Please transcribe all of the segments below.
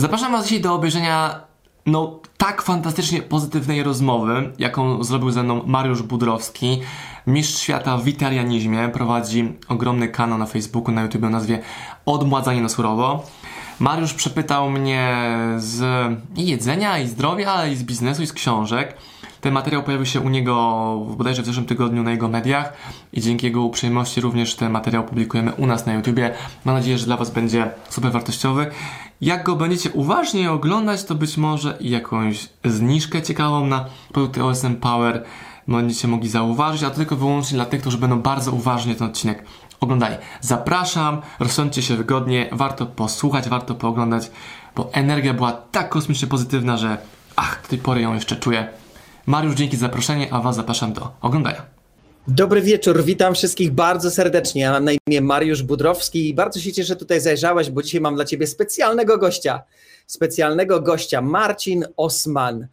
Zapraszam Was dzisiaj do obejrzenia no tak fantastycznie pozytywnej rozmowy, jaką zrobił ze mną Mariusz Budrowski, mistrz świata w witarianizmie, prowadzi ogromny kanał na Facebooku, na YouTube o nazwie Odmładzanie na surowo. Mariusz przepytał mnie z i jedzenia, i zdrowia, ale i z biznesu, i z książek. Ten materiał pojawił się u niego bodajże w zeszłym tygodniu na jego mediach i dzięki jego uprzejmości również ten materiał publikujemy u nas na YouTubie. Mam nadzieję, że dla Was będzie super wartościowy. Jak go będziecie uważnie oglądać, to być może jakąś zniżkę ciekawą na produkty OSM Power będziecie mogli zauważyć, a to tylko wyłącznie dla tych, którzy będą bardzo uważnie ten odcinek oglądali. Zapraszam, rozsądźcie się wygodnie, warto posłuchać, warto pooglądać, bo energia była tak kosmicznie pozytywna, że ach, do tej pory ją jeszcze czuję. Mariusz, dzięki za zaproszenie, a Was zapraszam do oglądania. Dobry wieczór, witam wszystkich bardzo serdecznie. Ja mam na imię Mariusz Budrowski i bardzo się cieszę, że tutaj zajrzałeś, bo dzisiaj mam dla Ciebie specjalnego gościa. Specjalnego gościa, Marcin Osman.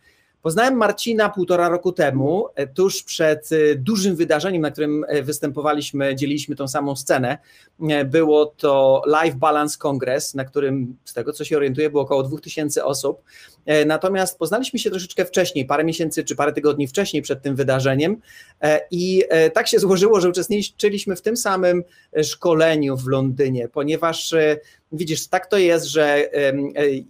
Poznałem Marcina półtora roku temu, e, tuż przed e, dużym wydarzeniem, na którym e, występowaliśmy, dzieliliśmy tą samą scenę. Było to Life Balance Congress, na którym, z tego co się orientuję, było około 2000 osób. Natomiast poznaliśmy się troszeczkę wcześniej, parę miesięcy czy parę tygodni wcześniej przed tym wydarzeniem i tak się złożyło, że uczestniczyliśmy w tym samym szkoleniu w Londynie, ponieważ widzisz, tak to jest, że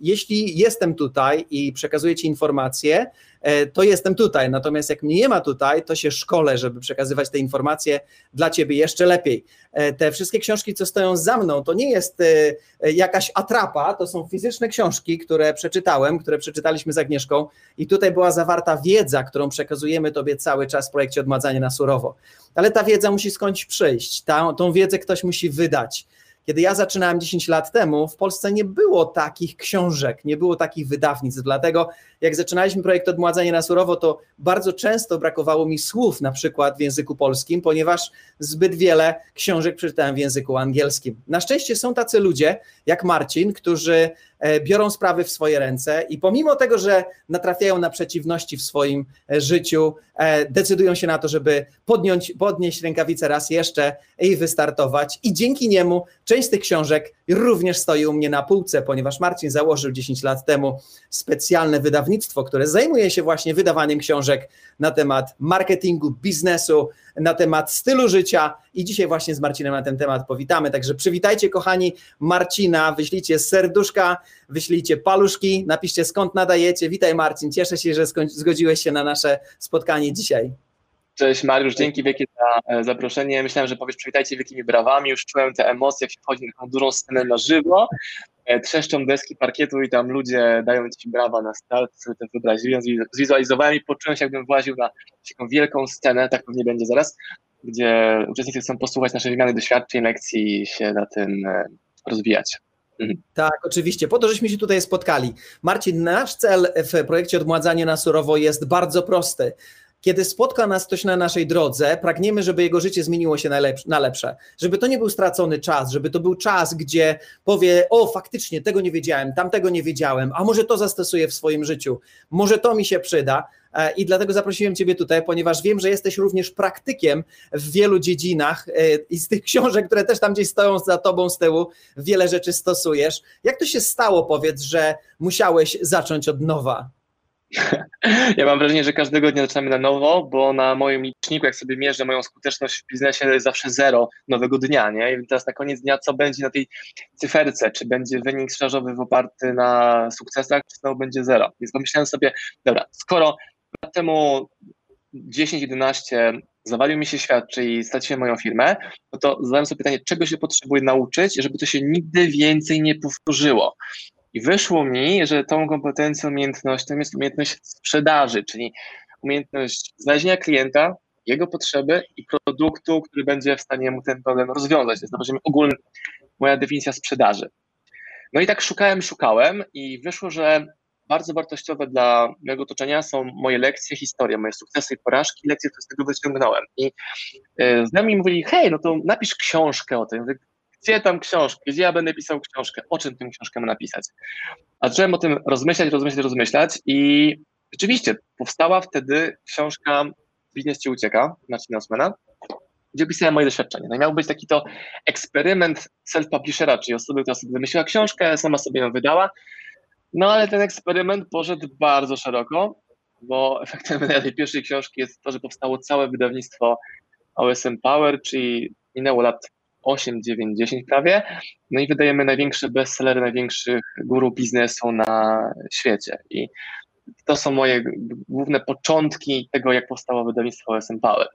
jeśli jestem tutaj i przekazuję Ci informacje, E, to jestem tutaj. Natomiast jak mnie nie ma tutaj, to się szkolę, żeby przekazywać te informacje dla ciebie jeszcze lepiej. E, te wszystkie książki, co stoją za mną, to nie jest e, jakaś atrapa, to są fizyczne książki, które przeczytałem, które przeczytaliśmy z Agnieszką i tutaj była zawarta wiedza, którą przekazujemy tobie cały czas w projekcie Odmadzanie na surowo. Ale ta wiedza musi skądś przyjść, ta, tą wiedzę ktoś musi wydać. Kiedy ja zaczynałem 10 lat temu, w Polsce nie było takich książek, nie było takich wydawnictw. Dlatego, jak zaczynaliśmy projekt Odmładzanie na surowo, to bardzo często brakowało mi słów, na przykład w języku polskim, ponieważ zbyt wiele książek przeczytałem w języku angielskim. Na szczęście są tacy ludzie, jak Marcin, którzy biorą sprawy w swoje ręce i pomimo tego, że natrafiają na przeciwności w swoim e, życiu, e, decydują się na to, żeby podjąć, podnieść rękawicę raz jeszcze i wystartować. I dzięki niemu część z tych książek również stoi u mnie na półce, ponieważ Marcin założył 10 lat temu specjalne wydawnictwo, które zajmuje się właśnie wydawaniem książek na temat marketingu, biznesu, na temat stylu życia i dzisiaj właśnie z Marcinem na ten temat powitamy. Także przywitajcie kochani Marcina, wyślijcie serduszka, wyślijcie paluszki, napiszcie skąd nadajecie. Witaj Marcin, cieszę się, że zgodziłeś się na nasze spotkanie dzisiaj. Cześć Mariusz, dzięki wielkie za e, zaproszenie. Myślałem, że powiesz przywitajcie wielkimi brawami. Już czułem te emocje, jak się wchodzi na taką dużą scenę na żywo. E, trzeszczą deski parkietu i tam ludzie dają ci brawa na start. Sobie to wyobraziłem, zwizualizowałem i poczułem się, jakbym właził na taką wielką scenę, tak pewnie będzie zaraz, gdzie uczestnicy chcą posłuchać naszej wymiany doświadczeń, lekcji i się na tym e, rozwijać. Mhm. Tak, oczywiście. Po to, żeśmy się tutaj spotkali. Marcin, nasz cel w projekcie Odmładzanie na surowo jest bardzo prosty. Kiedy spotka nas ktoś na naszej drodze, pragniemy, żeby jego życie zmieniło się na lepsze. Żeby to nie był stracony czas, żeby to był czas, gdzie powie: O, faktycznie tego nie wiedziałem, tamtego nie wiedziałem, a może to zastosuję w swoim życiu, może to mi się przyda. E, I dlatego zaprosiłem Ciebie tutaj, ponieważ wiem, że jesteś również praktykiem w wielu dziedzinach e, i z tych książek, które też tam gdzieś stoją za Tobą z tyłu, wiele rzeczy stosujesz. Jak to się stało, powiedz, że musiałeś zacząć od nowa? Ja mam wrażenie, że każdego dnia zaczynamy na nowo, bo na moim liczniku, jak sobie mierzę moją skuteczność w biznesie, jest zawsze zero nowego dnia, nie? I teraz na koniec dnia, co będzie na tej cyferce? Czy będzie wynik sprzedażowy oparty na sukcesach, czy znowu będzie zero? Więc pomyślałem sobie, dobra, skoro lat temu 10-11 zawalił mi się świat, czyli straciłem moją firmę, no to zadałem sobie pytanie, czego się potrzebuję nauczyć, żeby to się nigdy więcej nie powtórzyło. I wyszło mi, że tą kompetencją, umiejętnością jest umiejętność sprzedaży, czyli umiejętność znalezienia klienta, jego potrzeby i produktu, który będzie w stanie mu ten problem rozwiązać. To jest na poziomie ogólnym moja definicja sprzedaży. No i tak szukałem, szukałem i wyszło, że bardzo wartościowe dla mojego otoczenia są moje lekcje, historie, moje sukcesy i porażki, lekcje, które z tego wyciągnąłem. I e, znajomi mówili, hej, no to napisz książkę o tym. Gdzie tam książkę? Gdzie ja będę pisał książkę? O czym tę książkę mam napisać? A zacząłem o tym rozmyślać, rozmyślać, rozmyślać i rzeczywiście powstała wtedy książka Biznes Ci Ucieka Marcina Osmana, gdzie opisałem moje doświadczenie. No i miał być taki to eksperyment self-publishera, czyli osoby, która sobie wymyśliła książkę, sama sobie ją wydała, No ale ten eksperyment poszedł bardzo szeroko, bo efektem tej pierwszej książki jest to, że powstało całe wydawnictwo OSM Power, czyli minęło lat 8, 9, 10 prawie. No i wydajemy największe bestsellery największych guru biznesu na świecie. I to są moje główne początki tego, jak powstało wydawnictwo OSM Power.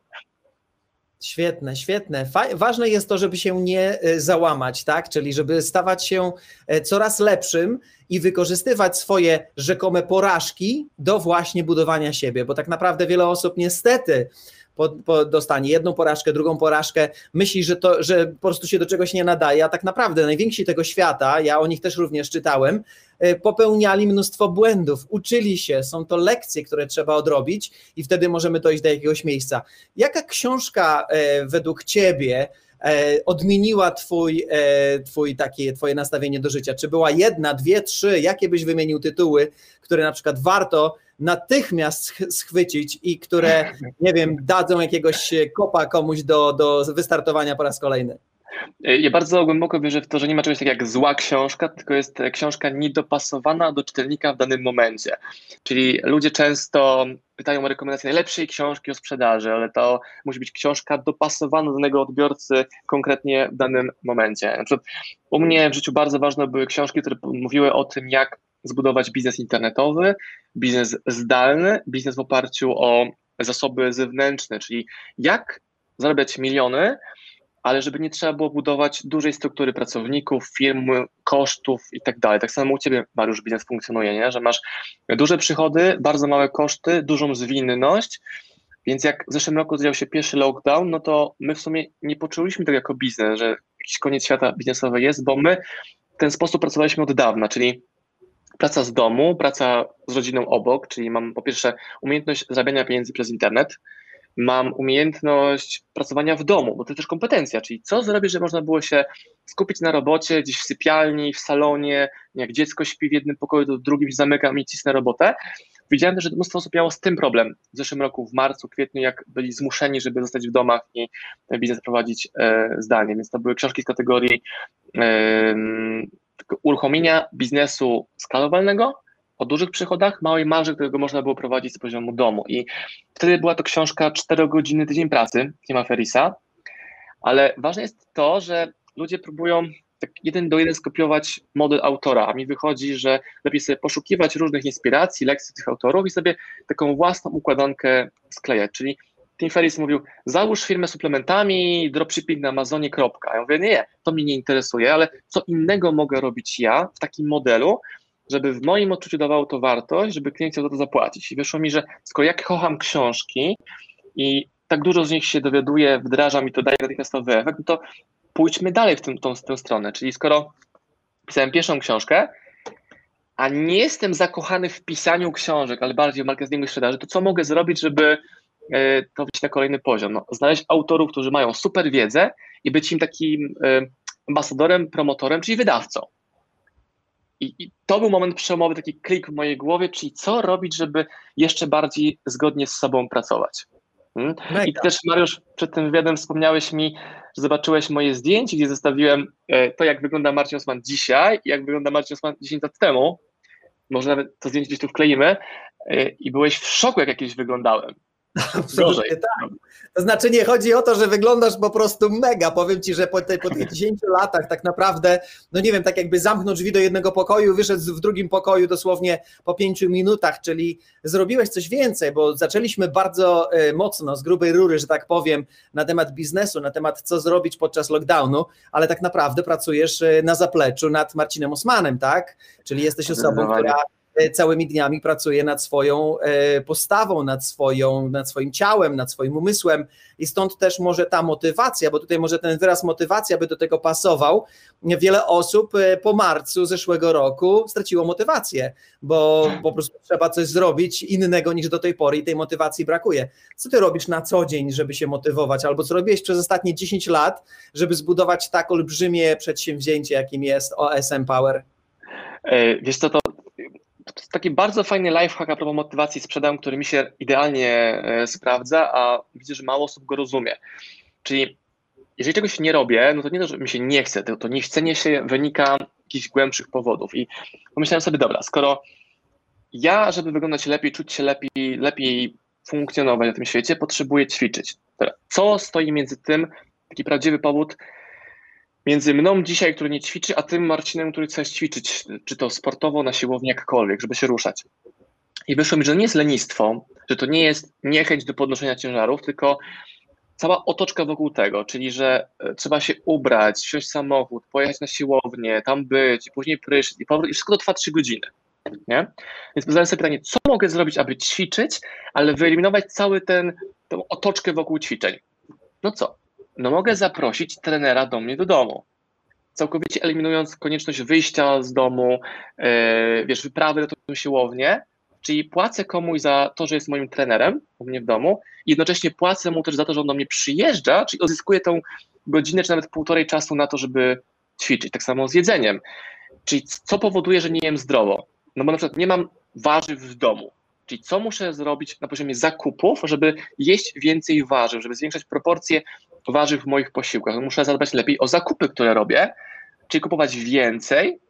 Świetne, świetne. ważne jest to, żeby się nie e, załamać, tak? Czyli żeby stawać się e, coraz lepszym i wykorzystywać swoje rzekome porażki do właśnie budowania siebie, bo tak naprawdę wiele osób niestety po, po dostanie jedną porażkę, drugą porażkę, myśli, że to, że po prostu się do czegoś nie nadaje, a tak naprawdę najwięksi tego świata, ja o nich też również czytałem, e, popełniali mnóstwo błędów, uczyli się, są to lekcje, które trzeba odrobić i wtedy możemy dojść do jakiegoś miejsca. Jaka książka e, według Ciebie odmieniła twój, twój takie, twoje nastawienie do życia? Czy była jedna, dwie, trzy? Jakie byś wymienił tytuły, które na przykład warto natychmiast schwycić i które, nie wiem, dadzą jakiegoś kopa komuś do, do wystartowania po raz kolejny. Ja bardzo głęboko wierzę w to, że nie ma czegoś takiego jak zła książka, tylko jest książka niedopasowana do czytelnika w danym momencie. Czyli ludzie często pytają o rekomendację najlepszej książki o sprzedaży, ale to musi być książka dopasowana do danego odbiorcy konkretnie w danym momencie. Na przykład u mnie w życiu bardzo ważne były książki, które mówiły o tym, jak zbudować biznes internetowy, biznes zdalny, biznes w oparciu o zasoby zewnętrzne, czyli jak zarabiać miliony, ale żeby nie trzeba było budować dużej struktury pracowników, firm, kosztów i tak dalej. Tak samo u Ciebie, Mariusz, biznes funkcjonuje, nie? że masz duże przychody, bardzo małe koszty, dużą zwinność, więc jak w zeszłym roku zadział się pierwszy lockdown, no to my w sumie nie poczuliśmy tego jako biznes, że jakiś koniec świata biznesowy jest, bo my w ten sposób pracowaliśmy od dawna, czyli praca z domu, praca z rodziną obok, czyli mam po pierwsze umiejętność zarabiania pieniędzy przez internet, mam umiejętność pracowania w domu, bo to też kompetencja, czyli co zrobić, żeby można było się skupić na robocie, gdzieś w sypialni, w salonie, jak dziecko śpi w jednym pokoju, to w drugim zamykam i cisnę robotę. Widziałem też, że mnóstwo osób miało z tym problem w zeszłym roku, w marcu, kwietniu, jak byli zmuszeni, żeby zostać w domach i ten biznes prowadzić e, zdalnie, więc to były książki z kategorii e, uruchomienia biznesu skalowalnego o dużych przychodach, małej marży, którego można było prowadzić z poziomu domu. I wtedy była to książka 4 godziny tydzień pracy Tima Ferisa, ale ważne jest to, że ludzie próbują tak jeden do jeden skopiować model autora, a mi wychodzi, że lepiej sobie poszukiwać różnych inspiracji, lekcji tych autorów i sobie taką własną układankę sklejać, czyli Tim Ferriss mówił, załóż firmę suplementami, dropshipping na Amazonie, kropka. Ja mówię, nie, to mnie nie interesuje, ale co innego mogę robić ja w takim modelu, żeby w moim odczuciu dawało to wartość, żeby klient chciał za to zapłacić. I wyszło mi, że skoro ja kocham książki i tak dużo z nich się dowiaduję, wdrażam i to daje natychmiastowy efekt, no to pójdźmy dalej w, tym, tą, tę stronę. Czyli skoro pisałem pierwszą książkę, a nie jestem zakochany w pisaniu książek, ale bardziej w marketingu i sprzedaży, to co mogę zrobić, żeby E, to wyjść na kolejny poziom. No, znaleźć autorów, którzy mają super wiedzę i być im takim e, ambasadorem, promotorem, czyli wydawcą. I, I, to był moment przełomowy, taki klik w mojej głowie, czyli co robić, żeby jeszcze bardziej zgodnie z sobą pracować. Hmm? I też, Mariusz, przed tym wywiadem wspomniałeś mi, że zobaczyłeś moje zdjęcie, gdzie zostawiłem e, to, jak wygląda Marcin Osman dzisiaj i jak wygląda Marcin Osman 10 lat temu. Może nawet to zdjęcie gdzieś tu wkleimy. I byłeś w szoku, jak jakieś wyglądałem. Absolutnie tak. To znaczy nie chodzi o to, że wyglądasz po prostu mega. Powiem ci, że po, te, po tych 10 latach tak naprawdę, no nie wiem, tak jakby zamknął drzwi do jednego pokoju, wyszedł w drugim pokoju dosłownie po 5 minutach, czyli zrobiłeś coś więcej, bo zaczęliśmy bardzo e, mocno z grubej rury, że tak powiem, na temat biznesu, na temat co zrobić podczas lockdownu, ale tak naprawdę pracujesz e, na zapleczu nad Marcinem Osmanem, tak? Czyli jesteś osobą, która całymi dniami pracuje nad swoją e, postawą, nad, swoją, nad swoim ciałem, nad swoim umysłem i stąd też może ta motywacja, bo tutaj może ten wyraz motywacja by do tego pasował. Wiele osób e, po marcu zeszłego roku straciło motywację, bo po prostu trzeba coś zrobić innego niż do tej pory i tej motywacji brakuje. Co ty robisz na co dzień, żeby się motywować, albo co robiłeś przez ostatnie 10 lat, żeby zbudować tak olbrzymie przedsięwzięcie, jakim jest OSM Power? Wiesz co, to to jest taki bardzo fajny lifehack a propos motywacji sprzedałem, który mi się idealnie e, sprawdza, a widzę, że mało osób go rozumie. Czyli jeżeli czegoś nie robię, no to nie to, że mi się nie chce, to, to niechcenie się wynika jakichś głębszych powodów. I pomyślałem sobie, dobra, skoro ja, żeby wyglądać lepiej, czuć się lepiej, lepiej funkcjonować na tym świecie, potrzebuję ćwiczyć. Co stoi między tym, taki prawdziwy powód, między mną dzisiaj, który nie ćwiczy, a tym Marcinem, który chce ćwiczyć, czy to sportowo, na siłowni, jakkolwiek, żeby się ruszać. I wyszło mi, że nie jest lenistwo, że to nie jest niechęć do podnoszenia ciężarów, tylko cała otoczka wokół tego, czyli że e, trzeba się ubrać, wsiąść samochód, pojechać na siłownię, tam być, i później prysznic i powrót, i wszystko to trwa 3 godziny. Nie? Więc zadałem sobie pytanie, co mogę zrobić, aby ćwiczyć, ale wyeliminować cały ten, tą otoczkę wokół ćwiczeń. No co? No mogę zaprosić trenera do mnie do domu. Całkowicie eliminując konieczność wyjścia z domu, yy, wiesz, wyprawy na tą siłownię, czyli płacę komuś za to, że jest moim trenerem u mnie w domu jednocześnie płacę mu też za to, że on do mnie przyjeżdża, czyli odzyskuję tą godzinę czy nawet półtorej czasu na to, żeby ćwiczyć. Tak samo z jedzeniem. Czyli co powoduje, że nie jem zdrowo? No bo na przykład nie mam warzyw w domu. Czyli co muszę zrobić na poziomie zakupów, żeby jeść więcej warzyw, żeby zwiększać proporcje warzyw w moich posiłkach? Muszę zadbać lepiej o zakupy, które robię, czyli kupować więcej,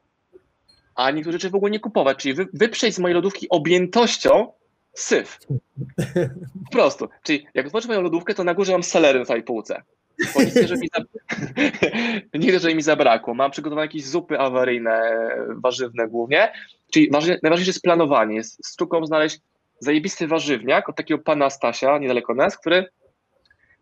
a niektóre rzeczy w ogóle nie kupować, czyli wy, wyprzeć z mojej lodówki objętością syf. Po prostu. Czyli jak otworzę moją lodówkę, to na górze mam selery na całej półce. Bo nie że mi, że mi zabrakło. Mam przygotowane jakieś zupy awaryjne, warzywne głównie. Czyli najważniejsze jest planowanie. Jest sztuką znaleźć zajebisty warzywniak od takiego pana Stasia, niedaleko nas, który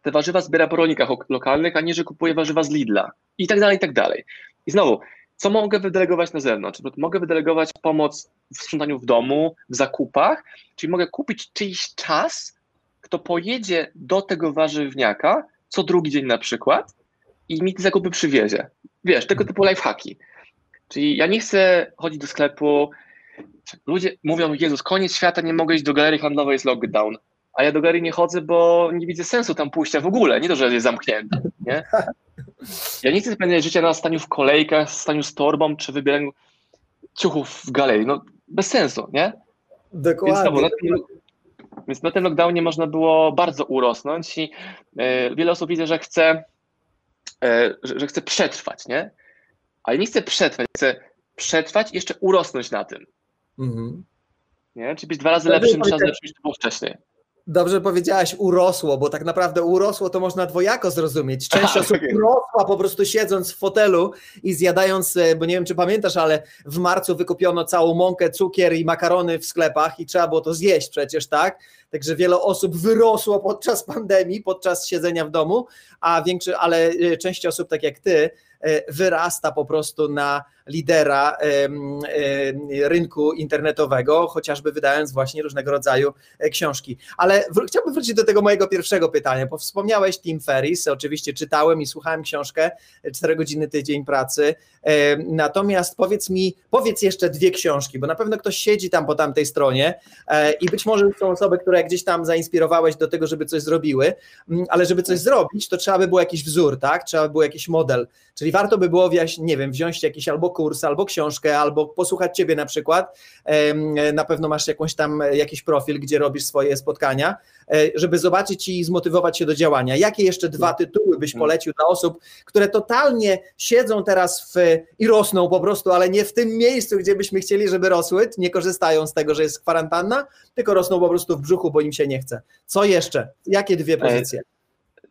te warzywa zbiera po rolnikach lokalnych, a nie, że kupuje warzywa z Lidla. I tak dalej, i tak dalej. I znowu, co mogę wydelegować na zewnątrz? Mogę wydelegować pomoc w sprzątaniu w domu, w zakupach, czyli mogę kupić czyjś czas, kto pojedzie do tego warzywniaka co drugi dzień na przykład i mi te zakupy przywiezie. Wiesz, tego typu lifehacki. Czyli ja nie chcę chodzić do sklepu. Ludzie mówią, Jezus, koniec świata, nie mogę iść do galerii handlowej, jest lockdown. A ja do galerii nie chodzę, bo nie widzę sensu tam pójścia w ogóle. Nie to, że jest zamknięta. Nie? Ja nie chcę spędzać życia na staniu w kolejkach, staniu z torbą, czy wybieraniu ciuchów w galerii. No, bez sensu, nie? Dokładnie. Więc, no, więc na tym lockdownie można było bardzo urosnąć i e, wiele osób widzę, że chce, e, że, chce przetrwać, nie? Ale nie chcę przetrwać, chcę przetrwać i jeszcze urosnąć na tym. Mhm. Nie? Czyli być dwa razy lepszym, trzy razy lepszym niż to było wcześniej. Dobrze powiedziałaś, urosło, bo tak naprawdę urosło to można dwojako zrozumieć. Część osób okay. urosła po prostu siedząc w fotelu i zjadając, e, bo nie wiem czy pamiętasz, ale w marcu wykupiono całą mąkę, cukier i makarony w sklepach i trzeba było to zjeść przecież, tak? Także wiele osób wyrosło podczas pandemii, podczas siedzenia w domu, a większy, ale e, część osób, tak jak ty, wyrasta po prostu na lidera rynku internetowego, chociażby wydając właśnie różnego rodzaju e, książki. Ale chciałbym wrócić do tego mojego pierwszego pytania, bo wspomniałeś Tim Ferris, oczywiście czytałem i słuchałem książkę, 4 godziny tydzień pracy, natomiast powiedz mi, powiedz jeszcze dwie książki, bo na pewno ktoś siedzi tam po tamtej stronie e, i być może są osoby, które gdzieś tam zainspirowałeś do tego, żeby coś zrobiły, ale żeby coś zrobić, to trzeba by było jakiś wzór, tak? Trzeba by było jakiś model, czyli warto by było, nie wiem, wziąć jakiś albo kurs, albo książkę, albo posłuchać Ciebie na przykład. Na pewno masz jakąś tam, jakiś profil, gdzie robisz swoje spotkania, e, żeby zobaczyć i zmotywować się do działania. Jakie jeszcze dwa tytuły byś hmm. polecił dla osób, które totalnie siedzą teraz w, i rosną po prostu, ale nie w tym miejscu, gdzie byśmy chcieli, żeby rosły, nie korzystają z tego, że jest kwarantanna, tylko rosną po prostu w brzuchu, bo im się nie chce. Co jeszcze? Jakie dwie pozycje?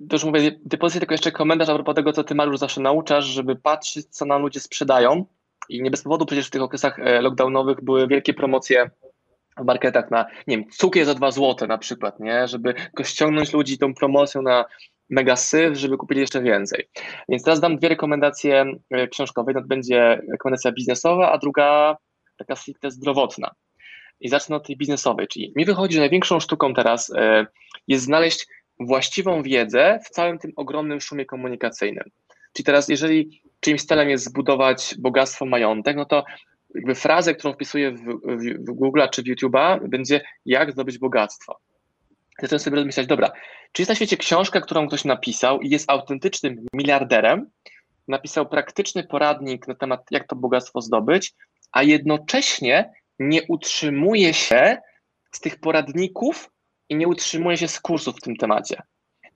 To już mówię, depozycję, tylko jeszcze komentarz a propos tego, co ty Mariusz zawsze nauczasz, żeby patrzeć, co nam ludzie sprzedają. I nie bez powodu przecież w tych okresach e, lockdownowych były wielkie promocje w marketach na, nie wiem, cukier za 2 zł na przykład, nie? Żeby ściągnąć ludzi tą promocją na mega syf, żeby kupili jeszcze więcej. Więc teraz dam dwie rekomendacje e, książkowe. Jedna to będzie rekomendacja biznesowa, a druga taka stricte zdrowotna. I zacznę od tej biznesowej, czyli mi wychodzi, że największą sztuką teraz e, jest znaleźć właściwą wiedzę w całym tym ogromnym szumie komunikacyjnym. Czyli teraz, jeżeli czyimś celem jest zbudować bogactwo, majątek, no to jakby frazę, którą wpisuję w, w, w Google czy w YouTube'a, będzie jak zdobyć bogactwo. Zacząłem sobie rozmyślać, dobra, czy jest na świecie książka, którą ktoś napisał i jest autentycznym miliarderem, napisał praktyczny poradnik na temat, jak to bogactwo zdobyć, a jednocześnie nie utrzymuje się z tych poradników i nie utrzymuje się z kursów w tym temacie.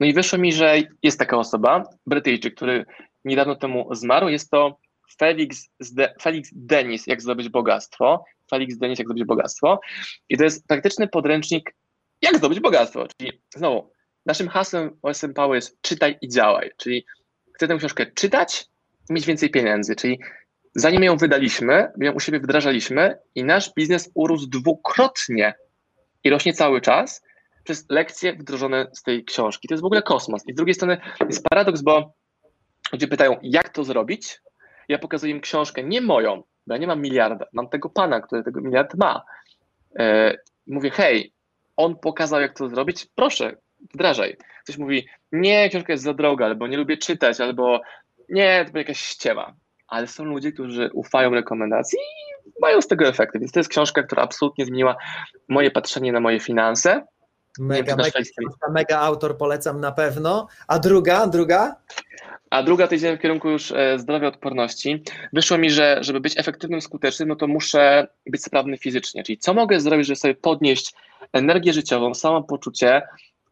No i wyszło mi, że jest taka osoba, Brytyjczyk, który niedawno temu zmarł. Jest to Felix, De, Felix Denis, jak zdobyć bogactwo. Felix Denis, jak zdobyć bogactwo. I to jest praktyczny podręcznik, jak zdobyć bogactwo. Czyli znowu, naszym hasłem OSM Power jest czytaj i działaj. Czyli chcę tę książkę czytać i mieć więcej pieniędzy. Czyli zanim ją wydaliśmy, ją u siebie wdrażaliśmy i nasz biznes urósł dwukrotnie i rośnie cały czas przez lekcje wdrożone z tej książki. To jest w ogóle kosmos. I z drugiej strony jest paradoks, bo ludzie pytają, jak to zrobić? Ja pokazuję im książkę, nie moją, bo ja nie mam miliarda, mam tego pana, który tego miliard ma. E, mówię, hej, on pokazał, jak to zrobić, proszę, wdrażaj. Ktoś mówi, nie, książka jest za droga, albo nie lubię czytać, albo nie, to jakaś ściema. Ale są ludzie, którzy ufają rekomendacji i mają z tego efekty. Więc to jest książka, która absolutnie zmieniła moje patrzenie na moje finanse. Mega, mega, mega autor polecam na pewno. A druga, druga? A druga to idziemy w kierunku już e, zdrowia odporności. Wyszło mi, że żeby być efektywnym, skutecznym, no to muszę być sprawny fizycznie. Czyli co mogę zrobić, żeby sobie podnieść energię życiową, samopoczucie,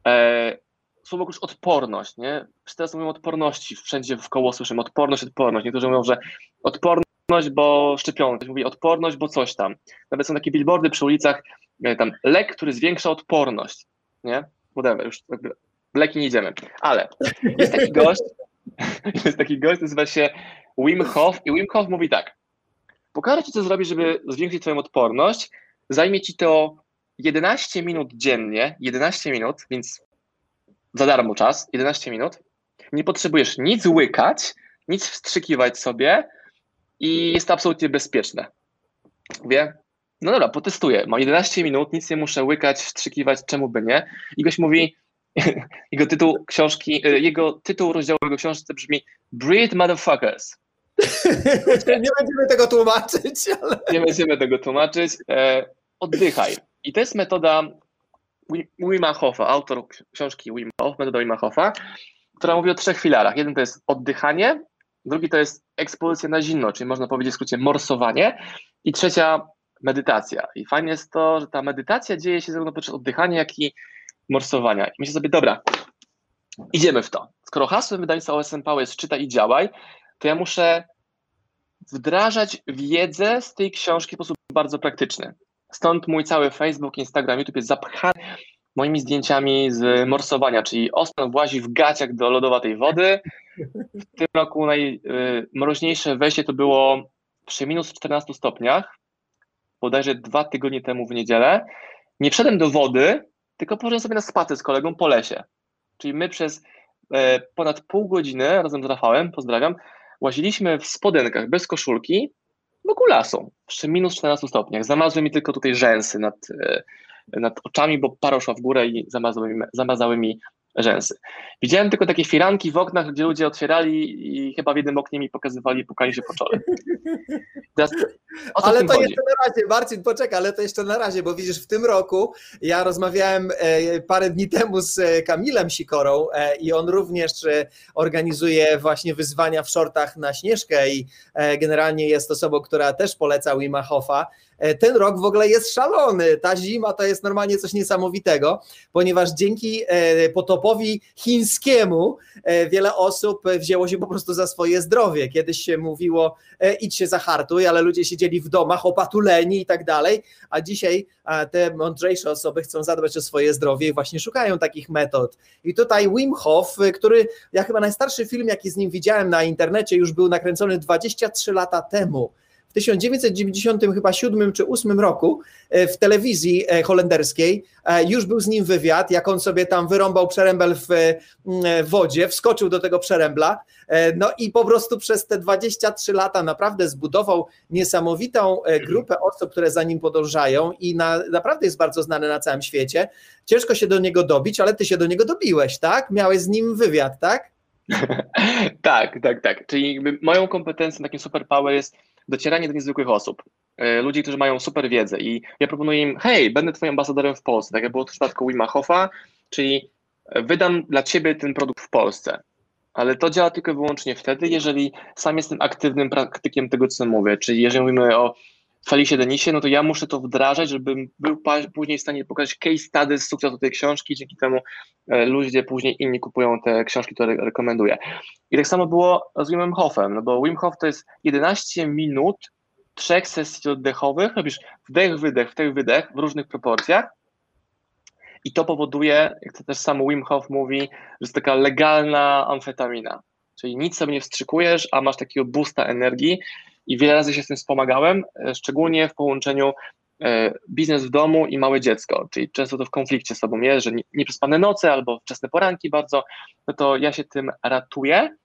e, słowo już odporność, nie? Teraz mówią odporności, wszędzie w koło słyszymy odporność, odporność. Niektórzy mówią, że odporność, bo szczepionka, mówi odporność, bo coś tam. Nawet są takie billboardy przy ulicach, e, tam lek, który zwiększa odporność, nie? Whatever, już jakby leki nie idziemy. Ale jest taki gość, jest taki gość, nazywa się Wim Hof i Wim Hof mówi tak, pokażę Ci, co zrobić, żeby zwiększyć Twoją odporność, zajmie Ci to 11 minut dziennie, 11 minut, więc za darmo czas, 11 minut. Nie potrzebujesz nic łykać, nic wstrzykiwać sobie i jest to absolutnie bezpieczne. Wie? No dobra, potestuję. Mam 11 minut, nic nie muszę łykać, wstrzykiwać, czemu by nie. I goś mówi, jego tytuł książki, e, jego tytuł rozdziału jego książce brzmi Breed Motherfuckers. nie będziemy tego tłumaczyć, ale... Nie będziemy tego tłumaczyć. E, oddychaj. I to jest metoda Wima Hofa, autor książki Wim Hof, metoda Wima Hofa, która mówi o trzech filarach. Jeden to jest oddychanie, drugi to jest ekspozycja na zimno, czyli można powiedzieć w skrócie morsowanie i trzecia medytacja. I fajnie jest to, że ta medytacja dzieje się zarówno podczas oddychania, jak i morsowania. I myślę sobie, dobra, idziemy w to. Skoro hasłem wydawnictwa OSM Power jest czytaj i działaj, to ja muszę wdrażać wiedzę z tej książki w sposób bardzo praktyczny. Stąd mój cały Facebook, Instagram, YouTube jest zapchany moimi zdjęciami z morsowania, czyli Osman włazi w gaciach do lodowatej wody. W tym roku najmroźniejsze wejście to było przy minus 14 stopniach, bodajże dwa tygodnie temu w niedzielę. Nie wszedłem do wody, tylko poszedłem sobie na spacer z kolegą po lesie. Czyli my przez e, ponad pół godziny razem z Rafałem, pozdrawiam, łaziliśmy w spodenkach bez koszulki wokół lasu przy minus 14 stopniach. Zamazły mi tylko tutaj rzęsy nad, e, nad oczami, bo para szła w górę i zamazały zamazały mi rzęsy. Widziałem tylko takie firanki w oknach, gdzie ludzie otwierali i chyba w jednym oknie mi pokazywali, pukali się po czole. Teraz, ale to chodzi? jeszcze na razie, Marcin, poczekaj, ale to jeszcze na razie, bo widzisz, w tym roku ja rozmawiałem e, parę dni temu z e, Kamilem Sikorą e, i on również organizuje właśnie wyzwania w shortach na Śnieżkę i generalnie jest osobą, która też poleca Wima Hofa ten rok w ogóle jest szalony. Ta zima to jest normalnie coś niesamowitego, ponieważ dzięki e, potopowi chińskiemu e, wiele osób wzięło się po prostu za swoje zdrowie. Kiedyś się mówiło, idź się zahartuj, ale ludzie siedzieli w domach opatuleni i tak dalej, a dzisiaj te mądrzejsze osoby chcą zadbać o swoje zdrowie i właśnie szukają takich metod. I tutaj Wim Hof, który ja chyba najstarszy film, jaki z nim widziałem na internecie, już był nakręcony 23 lata temu w 1997 chyba 7 czy 8 roku e, w telewizji e, holenderskiej e, już był z nim wywiad, jak on sobie tam wyrąbał przerębel w wodzie, wskoczył do tego przerębla, no i po prostu przez te 23 lata naprawdę zbudował niesamowitą grupę osób, które za nim podążają i na, naprawdę jest bardzo znany na całym świecie. Ciężko się do niego dobić, ale ty się do niego dobiłeś, tak? Miałeś z nim wywiad, tak? tak, tak, tak. Czyli moją kompetencją, takim superpower jest docieranie do niezwykłych osób, e, ludzi, którzy mają super wiedzę. I ja proponuję im, hej, będę twoim ambasadorem w Polsce, tak jak było w przypadku Wima Hofa, czyli wydam dla ciebie ten produkt w Polsce, ale to działa tylko i wyłącznie wtedy, jeżeli sam jestem aktywnym praktykiem tego, co mówię, czyli jeżeli mówimy o Felicie Denisie, no to ja muszę to wdrażać, żebym był później w stanie pokazać case study z sukcesu tej książki, dzięki temu e, ludzie później inni kupują te książki, które rekomenduję. I tak samo było z Wim Hofem, no bo Wim Hof to jest 11 minut trzech sesji oddechowych, robisz wdech, wydech, wdech, wydech w różnych proporcjach. I to powoduje, jak to też sam Wim Hof mówi, że jest taka legalna amfetamina, czyli nic sobie nie wstrzykujesz, a masz takiego boosta energii i wiele razy się z tym wspomagałem, e, szczególnie w połączeniu e, biznes w domu i małe dziecko, czyli często to w konflikcie z sobą jest, że nieprzespane noce albo wczesne poranki bardzo, no to ja się tym ratuję,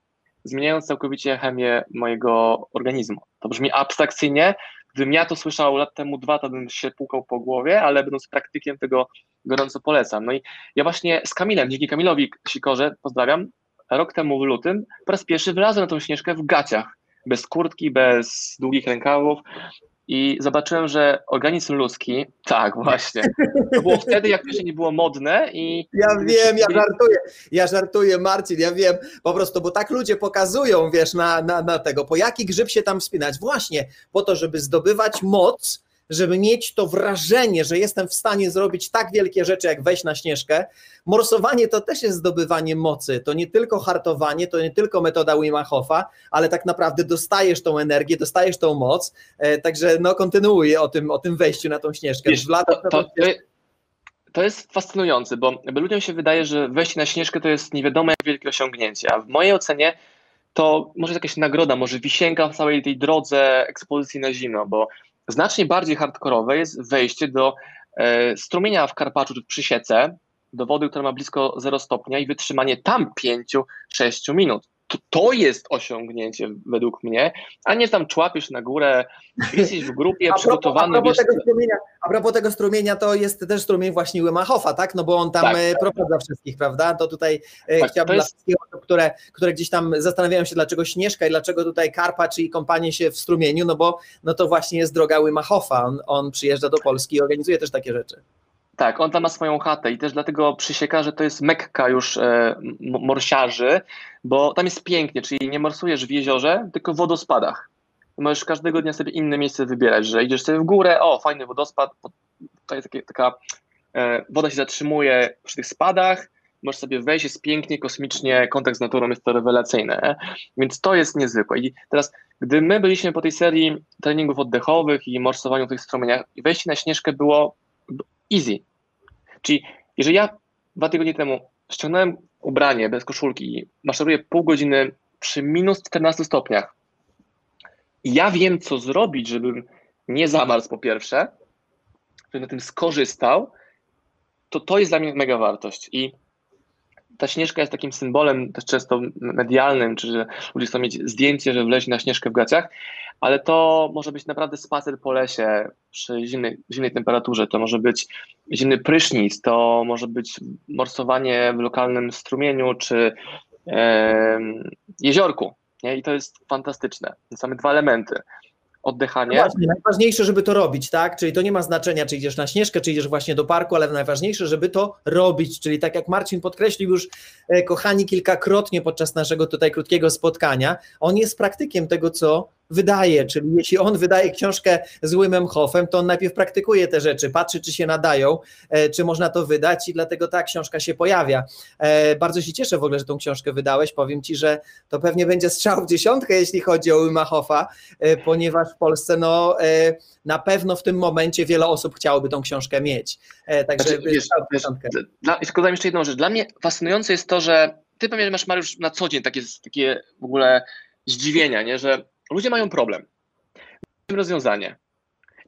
zmieniając całkowicie chemię mojego organizmu. To brzmi abstrakcyjnie, gdybym ja to słyszał lat temu dwa, to bym się pukał po głowie, ale będąc praktykiem tego gorąco polecam. No i ja właśnie z Kamilem, dzięki Kamilowi Sikorze, pozdrawiam, rok temu w lutym po raz pierwszy wylazłem na tą śnieżkę w gaciach bez kurtki, bez długich rękawów. I zobaczyłem, że organizm ludzki, tak, właśnie. To było wtedy, jak jeszcze nie było modne i. Ja wiem, ja żartuję, ja żartuję, Marcin, ja wiem, po prostu, bo tak ludzie pokazują, wiesz, na, na, na tego, po jaki grzyb się tam wspinać. Właśnie po to, żeby zdobywać moc żeby mieć to wrażenie, że jestem w stanie zrobić tak wielkie rzeczy, jak wejść na śnieżkę. Morsowanie to też jest zdobywanie mocy. To nie tylko hartowanie, to nie tylko metoda Wima Hofa, ale tak naprawdę dostajesz tą energię, dostajesz tą moc. E, także no kontynuuję o tym, o tym wejściu na tą śnieżkę. Wiesz, to, to, to, to jest fascynujące, bo ludziom się wydaje, że wejście na śnieżkę to jest nie wiadomo jak wielkie osiągnięcie, a w mojej ocenie to może jest jakaś nagroda, może wisienka w całej tej drodze ekspozycji na zimno, bo Znacznie bardziej hardkorowe jest wejście do e, strumienia w Karpaczu czy w Przysiece, do wody, która ma blisko 0 stopnia i wytrzymanie tam 5-6 minut to, to jest osiągnięcie według mnie, a nie tam człapiesz na górę, jesteś w grupie przygotowany. A propos, a, propos strumienia, a propos tego strumienia, to jest też strumień właśnie Wymachofa, tak? No bo on tam tak, e, prowadza tak. wszystkich, prawda? To tutaj e, tak, chciałbym to jest... dla wszystkich osób, które, które gdzieś tam zastanawiają się, dlaczego Śnieżka i dlaczego tutaj Karpacz i kompanie się w strumieniu, no bo no to właśnie jest droga Wymachofa. On, on przyjeżdża do Polski i organizuje też takie rzeczy. Tak, on tam ma swoją chatę i też dlatego przysieka, że to jest mekka już e, morsiarzy, bo tam jest pięknie, czyli nie morsujesz w jeziorze, tylko w wodospadach. Możesz każdego dnia sobie inne miejsce wybierać, że idziesz sobie w górę, o fajny wodospad, jest takie, taka e, woda się zatrzymuje przy tych spadach, możesz sobie wejść, jest pięknie, kosmicznie, kontakt z naturą jest to rewelacyjne, więc to jest niezwykłe. I teraz, gdy my byliśmy po tej serii treningów oddechowych i morsowaniu w tych strumieniach, wejście na Śnieżkę było easy, Czyli jeżeli ja dwa tygodnie temu ściągnąłem ubranie bez koszulki i maszeruję pół godziny przy minus 14 stopniach i ja wiem, co zrobić, żebym nie zamarzł po pierwsze, żebym na tym skorzystał, to to jest dla mnie mega wartość. I ta śnieżka jest takim symbolem też często medialnym, czy że ludzie chcą mieć zdjęcie, że wleźli na śnieżkę w gaciach, ale to może być naprawdę spacer po lesie przy zimnej, zimnej temperaturze, to może być zimny prysznic, to może być morsowanie w lokalnym strumieniu, czy e, jeziorku. Nie? I to jest fantastyczne. Same dwa elementy oddychanie. No właśnie, najważniejsze, żeby to robić, tak? Czyli to nie ma znaczenia, czy idziesz na śnieżkę, czy idziesz właśnie do parku, ale najważniejsze, żeby to robić. Czyli tak jak Marcin podkreślił już, e, kochani, kilkakrotnie podczas naszego tutaj krótkiego spotkania, on jest praktykiem tego, co wydaje, czyli jeśli on wydaje książkę z Wimem Hofem, to on najpierw praktykuje te rzeczy, patrzy, czy się nadają, e, czy można to wydać i dlatego ta książka się pojawia. E, bardzo się cieszę w ogóle, że tą książkę wydałeś, powiem Ci, że to pewnie będzie strzał w dziesiątkę, jeśli chodzi o Wima Hofa, e, ponieważ w Polsce no, na pewno w tym momencie wiele osób chciałoby tą książkę mieć. Także znaczy, wiesz, wiesz, dla, tylko jeszcze jedną rzecz. Dla mnie fascynujące jest to, że ty pewnie masz, Mariusz, na co dzień takie, takie w ogóle zdziwienia, nie? że Ludzie mają problem. Rozwiązanie.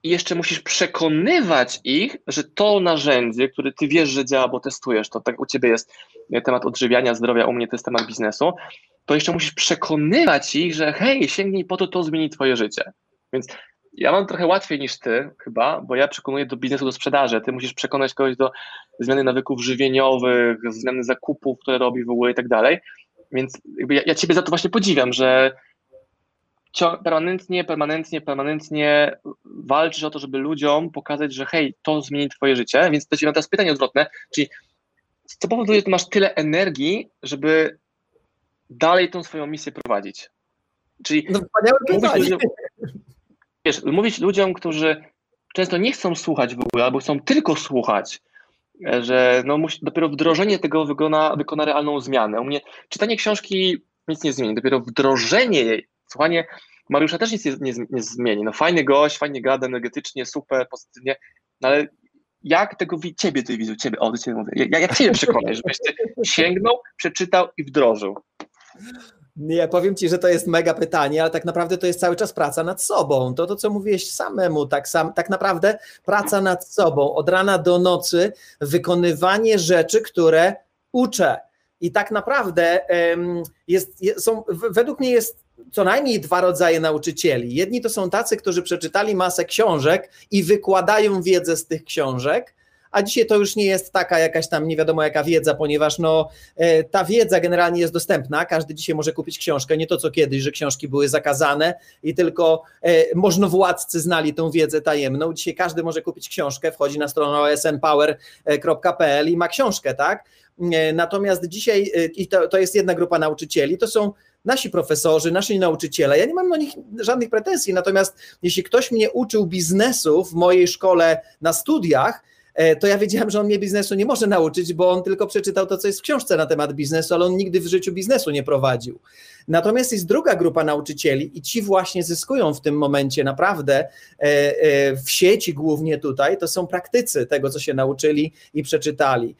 I jeszcze musisz przekonywać ich, że to narzędzie, które ty wiesz, że działa, bo testujesz, to tak u ciebie jest temat odżywiania, zdrowia, u mnie to jest temat biznesu, to jeszcze musisz przekonywać ich, że hej, sięgnij po to, to zmieni twoje życie. Więc ja mam trochę łatwiej niż ty chyba, bo ja przekonuję do biznesu, do sprzedaży, ty musisz przekonać kogoś do zmiany nawyków żywieniowych, zmiany zakupów, które robi w ogóle i tak dalej. Więc ja, ja ciebie za to właśnie podziwiam, że permanentnie, permanentnie, permanentnie walczysz o to, żeby ludziom pokazać, że hej, to zmieni twoje życie, więc to ci mam teraz pytanie odwrotne, czyli co powoduje, że ty masz tyle energii, żeby dalej tą swoją misję prowadzić? Czyli no, mówisz ludziom, wiesz, mówić ludziom, którzy często nie chcą słuchać w ogóle, albo chcą tylko słuchać, że no musi, dopiero wdrożenie tego wykona, wykona realną zmianę. U mnie czytanie książki nic nie zmieni, dopiero wdrożenie jej, słuchanie Mariusza też nic nie, nie, nie zmieni. No fajny gość, fajnie gada, energetycznie, super, pozytywnie, no ale jak tego ciebie ty widzę, ciebie, o, do ciebie mówię, jak, jak ciebie przekonać, żebyś ty sięgnął, przeczytał i wdrożył? Nie, powiem ci, że to jest mega pytanie, ale tak naprawdę to jest cały czas praca nad sobą. To, to co mówiłeś samemu, tak, sam, tak naprawdę praca nad sobą, od rana do nocy, wykonywanie rzeczy, które uczę. I tak naprawdę jest, są, według mnie jest co najmniej dwa rodzaje nauczycieli. Jedni to są tacy, którzy przeczytali masę książek i wykładają wiedzę z tych książek, a dzisiaj to już nie jest taka jakaś tam nie wiadomo jaka wiedza, ponieważ no, e, ta wiedza generalnie jest dostępna, każdy dzisiaj może kupić książkę, nie to co kiedyś, że książki były zakazane i tylko e, możnowładcy znali tą wiedzę tajemną. Dzisiaj każdy może kupić książkę, wchodzi na stronę osnpower.pl i ma książkę, tak? E, natomiast dzisiaj, i to, to jest jedna grupa nauczycieli, to są nasi profesorzy, nasi nauczyciele. Ja nie mam do nich żadnych pretensji, natomiast jeśli ktoś mnie uczył biznesu w mojej szkole na studiach, E, to ja wiedziałem, że on mnie biznesu nie może nauczyć, bo on tylko przeczytał to, co jest w książce na temat biznesu, ale on nigdy w życiu biznesu nie prowadził. Natomiast jest druga grupa nauczycieli i ci właśnie zyskują w tym momencie naprawdę e, e, w sieci głównie tutaj, to są praktycy tego, co się nauczyli i przeczytali.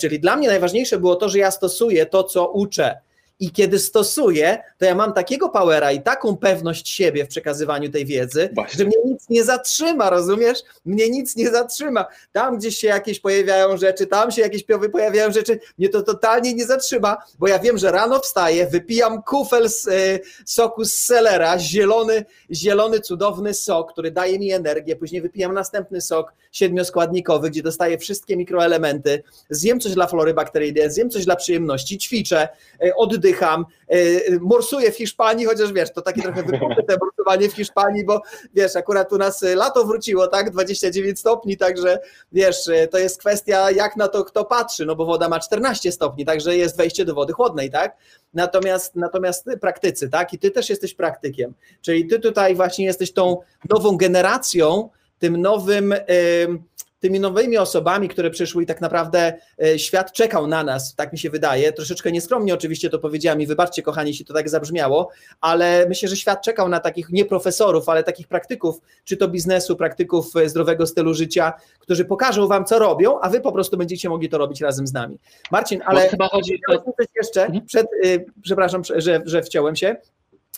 Czyli dla mnie najważniejsze było to, że ja stosuję to, co uczę i kiedy stosuję, to ja mam takiego powera i taką pewność siebie w przekazywaniu tej wiedzy, Właśnie. że mnie nic nie zatrzyma, rozumiesz? Mnie nic nie zatrzyma. Tam gdzieś się jakieś pojawiają rzeczy, tam się jakieś pojawiają rzeczy, mnie to totalnie nie zatrzyma, bo ja wiem, że rano wstaję, wypijam kufel z y, soku z selera, zielony, zielony, cudowny sok, który daje mi energię, później wypijam następny sok siedmioskładnikowy, gdzie dostaję wszystkie mikroelementy, zjem coś dla flory bakteryjnej, zjem coś dla przyjemności, ćwiczę, y, oddycham, oddycham, e, morsuję w Hiszpanii, chociaż wiesz, to takie trochę wypukute morsowanie w Hiszpanii, bo wiesz, akurat u nas lato wróciło, tak, 29 stopni, także wiesz, e, to jest kwestia jak na to kto patrzy, no bo woda ma 14 stopni, także jest wejście do wody chłodnej, tak, natomiast, natomiast praktycy, tak, i ty też jesteś praktykiem, czyli ty tutaj właśnie jesteś tą nową generacją, tym nowym... Yy, tymi nowymi osobami, które przyszły i tak naprawdę e, świat czekał na nas, tak mi się wydaje. Troszeczkę nieskromnie oczywiście to powiedziałam i wybaczcie kochani, jeśli to tak zabrzmiało, ale myślę, że świat czekał na takich nie profesorów, ale takich praktyków, czy to biznesu, praktyków e, zdrowego stylu życia, którzy pokażą wam, co robią, a wy po prostu będziecie mogli to robić razem z nami. Marcin, ale chyba chodzi o coś jeszcze, mhm. przed, y, przepraszam, że, że wciąłem się,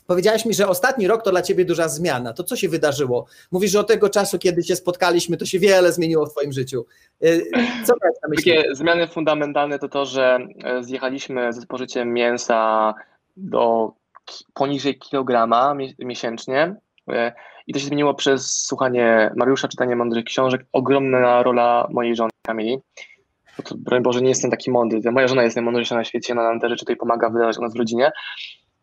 Powiedziałeś mi, że ostatni rok to dla ciebie duża zmiana. To co się wydarzyło? Mówisz, że od tego czasu, kiedy się spotkaliśmy, to się wiele zmieniło w twoim życiu. Y, co na myśli? Takie zmiany fundamentalne to to, że e, zjechaliśmy ze spożyciem mięsa do poniżej kilograma miesięcznie e, i to się zmieniło przez słuchanie Mariusza, czytanie mądrych książek. Ogromna rola mojej żony Kamili. To, broń Boże, nie jestem taki mądry. Moja żona jest najmądrzejsza na świecie, ona nam te rzeczy tutaj pomaga wydawać u nas w rodzinie.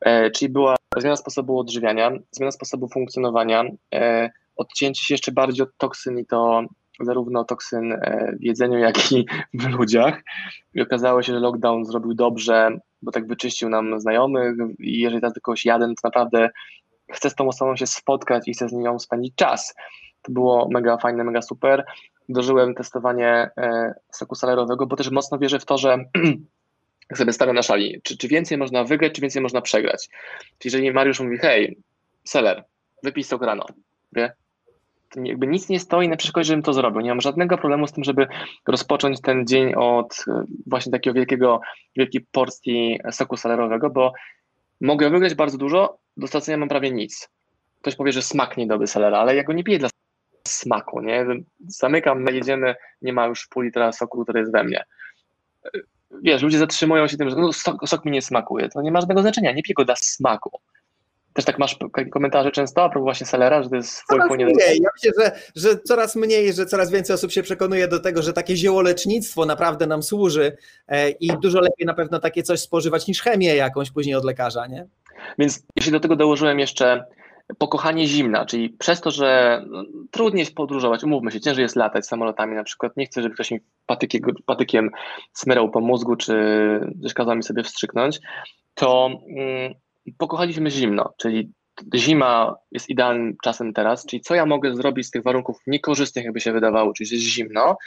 E, czyli była zmiana sposobu odżywiania, zmiana sposobu funkcjonowania, e, odcięcie się jeszcze bardziej od toksyn i to zarówno toksyn e, w jedzeniu, jak i w ludziach. I okazało się, że lockdown zrobił dobrze, bo tak wyczyścił nam znajomych i jeżeli teraz do kogoś jadę, to naprawdę chcę z tą osobą się spotkać i chcę z nią spędzić czas. To było mega fajne, mega super. Dożyłem testowanie soku salerowego, bo też mocno wierzę w to, że sobie stawiam na szali, czy, czy więcej można wygrać, czy więcej można przegrać. Czyli jeżeli Mariusz mówi, hej, seller, wypij sok rano, wie? To jakby nic nie stoi na przeszkodzie, żebym to zrobił. Nie mam żadnego problemu z tym, żeby rozpocząć ten dzień od e, właśnie takiego wielkiego, wielkiej porcji soku salerowego, bo mogę wygrać bardzo dużo, do stracenia mam prawie nic. Ktoś powie, że smak nie dobry selera, ale ja go nie piję dla smaku, nie? Zamykam, jedziemy, nie ma już pół litra soku, który jest we mnie wiesz, ludzie zatrzymują się tym, że no, sok, sok mi nie smakuje. To nie ma żadnego znaczenia, nie pij go dla smaku. Też tak masz komentarze często a propos właśnie selera, że to jest coraz mniej. Ja myślę, że, że coraz mniej, że coraz więcej osób się przekonuje do tego, że takie ziołolecznictwo naprawdę nam służy e, i dużo lepiej na pewno takie coś spożywać niż chemię jakąś później od lekarza, nie? Więc jeśli do tego dołożyłem jeszcze pokochanie zimna, czyli przez to, że no, trudniej jest podróżować, umówmy się, ciężej jest latać samolotami na przykład, nie chcę, żeby ktoś mi patykiem, smyrał po mózgu, czy też kazał mi sobie wstrzyknąć, to mm, pokochaliśmy zimno, czyli zima jest idealnym czasem teraz, czyli co ja mogę zrobić z tych warunków niekorzystnych, jakby się wydawało, czyli jest zimno,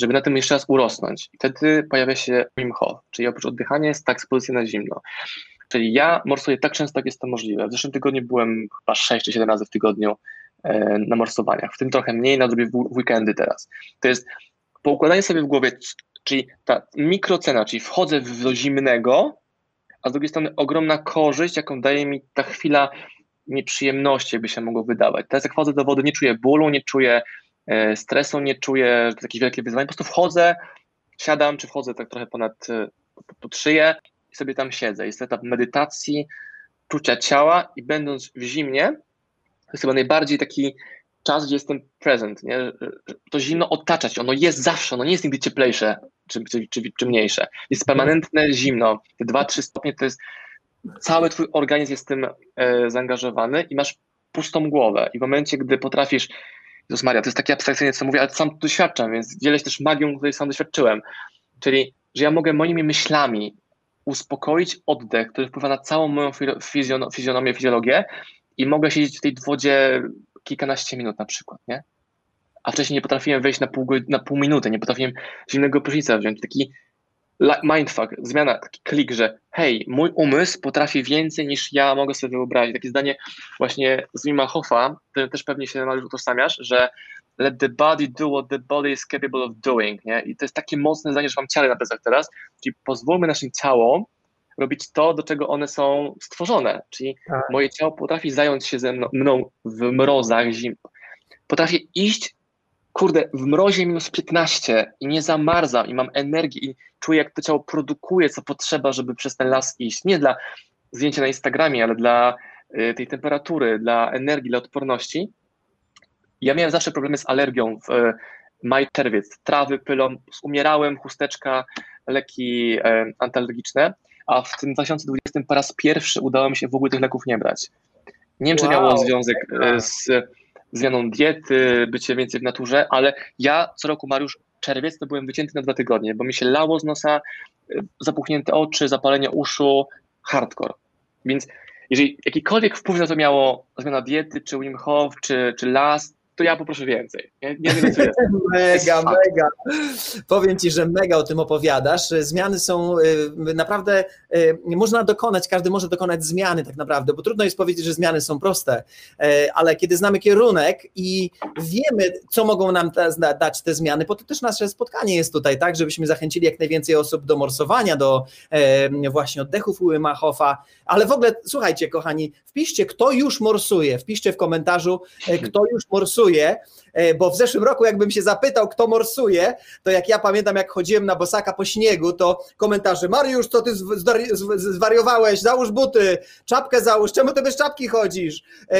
żeby na tym jeszcze raz urosnąć. I wtedy pojawia się Wim Hof, czyli oprócz oddychania jest tak ekspozycja na zimno. Czyli ja morsuję tak często, jak jest to możliwe. W zeszłym tygodniu byłem chyba 6 czy 7 razy w tygodniu e, na morsowaniach, w tym trochę mniej, na drugie w weekendy teraz. To jest poukładanie sobie w głowie, czyli ta mikrocena, czyli wchodzę do zimnego, a z drugiej strony ogromna korzyść, jaką daje mi ta chwila nieprzyjemności, jakby się mogło wydawać. Teraz jak wchodzę do wody, nie czuję bólu, nie czuję e, stresu, nie czuję, jakieś wielkie wyzwanie, po prostu wchodzę, siadam, czy wchodzę tak trochę ponad e, pod szyję i sobie tam siedzę. Jest etap medytacji, czucia ciała i będąc w zimnie, to jest chyba najbardziej taki czas, gdzie jestem present, nie? to zimno otaczać, ono jest zawsze, ono nie jest nigdy cieplejsze czy, czy, czy, czy mniejsze. Jest permanentne zimno, te 2-3 stopnie to jest cały twój organizm jest tym e, zaangażowany i masz pustą głowę. I w momencie, gdy potrafisz, Jezus Maria, to jest takie abstrakcyjne, co mówię, ale sam to doświadczam, więc dzielę się też magią, której sam doświadczyłem. Czyli, że ja mogę moimi myślami uspokoić oddech, który wpływa na całą moją fizjonomię, fizjologię i mogę siedzieć w tej wodzie kilkanaście minut na przykład, nie? A wcześniej nie potrafiłem wejść na pół, na pół minuty, nie potrafiłem zimnego prysznica wziąć. Taki mindfuck, zmiana, taki klik, że hej, mój umysł potrafi więcej niż ja mogę sobie wyobrazić. Takie zdanie właśnie z Wima którym też pewnie się należy utożsamiasz, że let the body do what the body is capable of doing, nie? I to jest takie mocne zdanie, że mam ciało na plecach teraz, czyli pozwólmy naszym ciałom robić to, do czego one są stworzone, czyli tak. moje ciało potrafi zająć się ze mną, mną w mrozach, zim, potrafię iść kurde, w mrozie minus 15 i nie zamarzam i mam energię i czuję, jak to ciało produkuje, co potrzeba, żeby przez ten las iść. Nie dla zdjęcia na Instagramie, ale dla y, tej temperatury, dla energii, dla odporności. Ja miałem zawsze problemy z alergią w y, maj, czerwiec. Trawy, pylą, umierałem, chusteczka, leki antyalergiczne, a w tym 2020 po raz pierwszy udało mi się w ogóle tych leków nie brać. Nie wiem, czy wow. miało związek z zmianą diety, bycie więcej w naturze, ale ja co roku, Mariusz, czerwiec to byłem wycięty na dwa tygodnie, bo mi się lało z nosa, y, zapuchnięte oczy, zapalenie uszu, hardcore. Więc jeżeli jakikolwiek wpływ na to miało zmiana diety, czy Wim Hof, czy, czy las, to ja poproszę więcej. Nie, nie mega, mega. Powiem Ci, że mega o tym opowiadasz. Zmiany są y, naprawdę, y, można dokonać, każdy może dokonać zmiany tak naprawdę, bo trudno jest powiedzieć, że zmiany są proste, y, ale kiedy znamy kierunek i wiemy, co mogą nam dać te zmiany, po to też nasze spotkanie jest tutaj, tak, żebyśmy zachęcili jak najwięcej osób do morsowania, do właśnie oddechów Wima Hofa, ale w ogóle, słuchajcie kochani, wpiszcie, kto już morsuje, wpiszcie w komentarzu, kto już morsuje, morsuje, e, bo w zeszłym roku jakbym się zapytał, kto morsuje, to jak ja pamiętam, jak chodziłem na bosaka po śniegu, to komentarze, Mariusz, co ty zwariowałeś, załóż buty, czapkę załóż, czemu ty bez czapki chodzisz? E,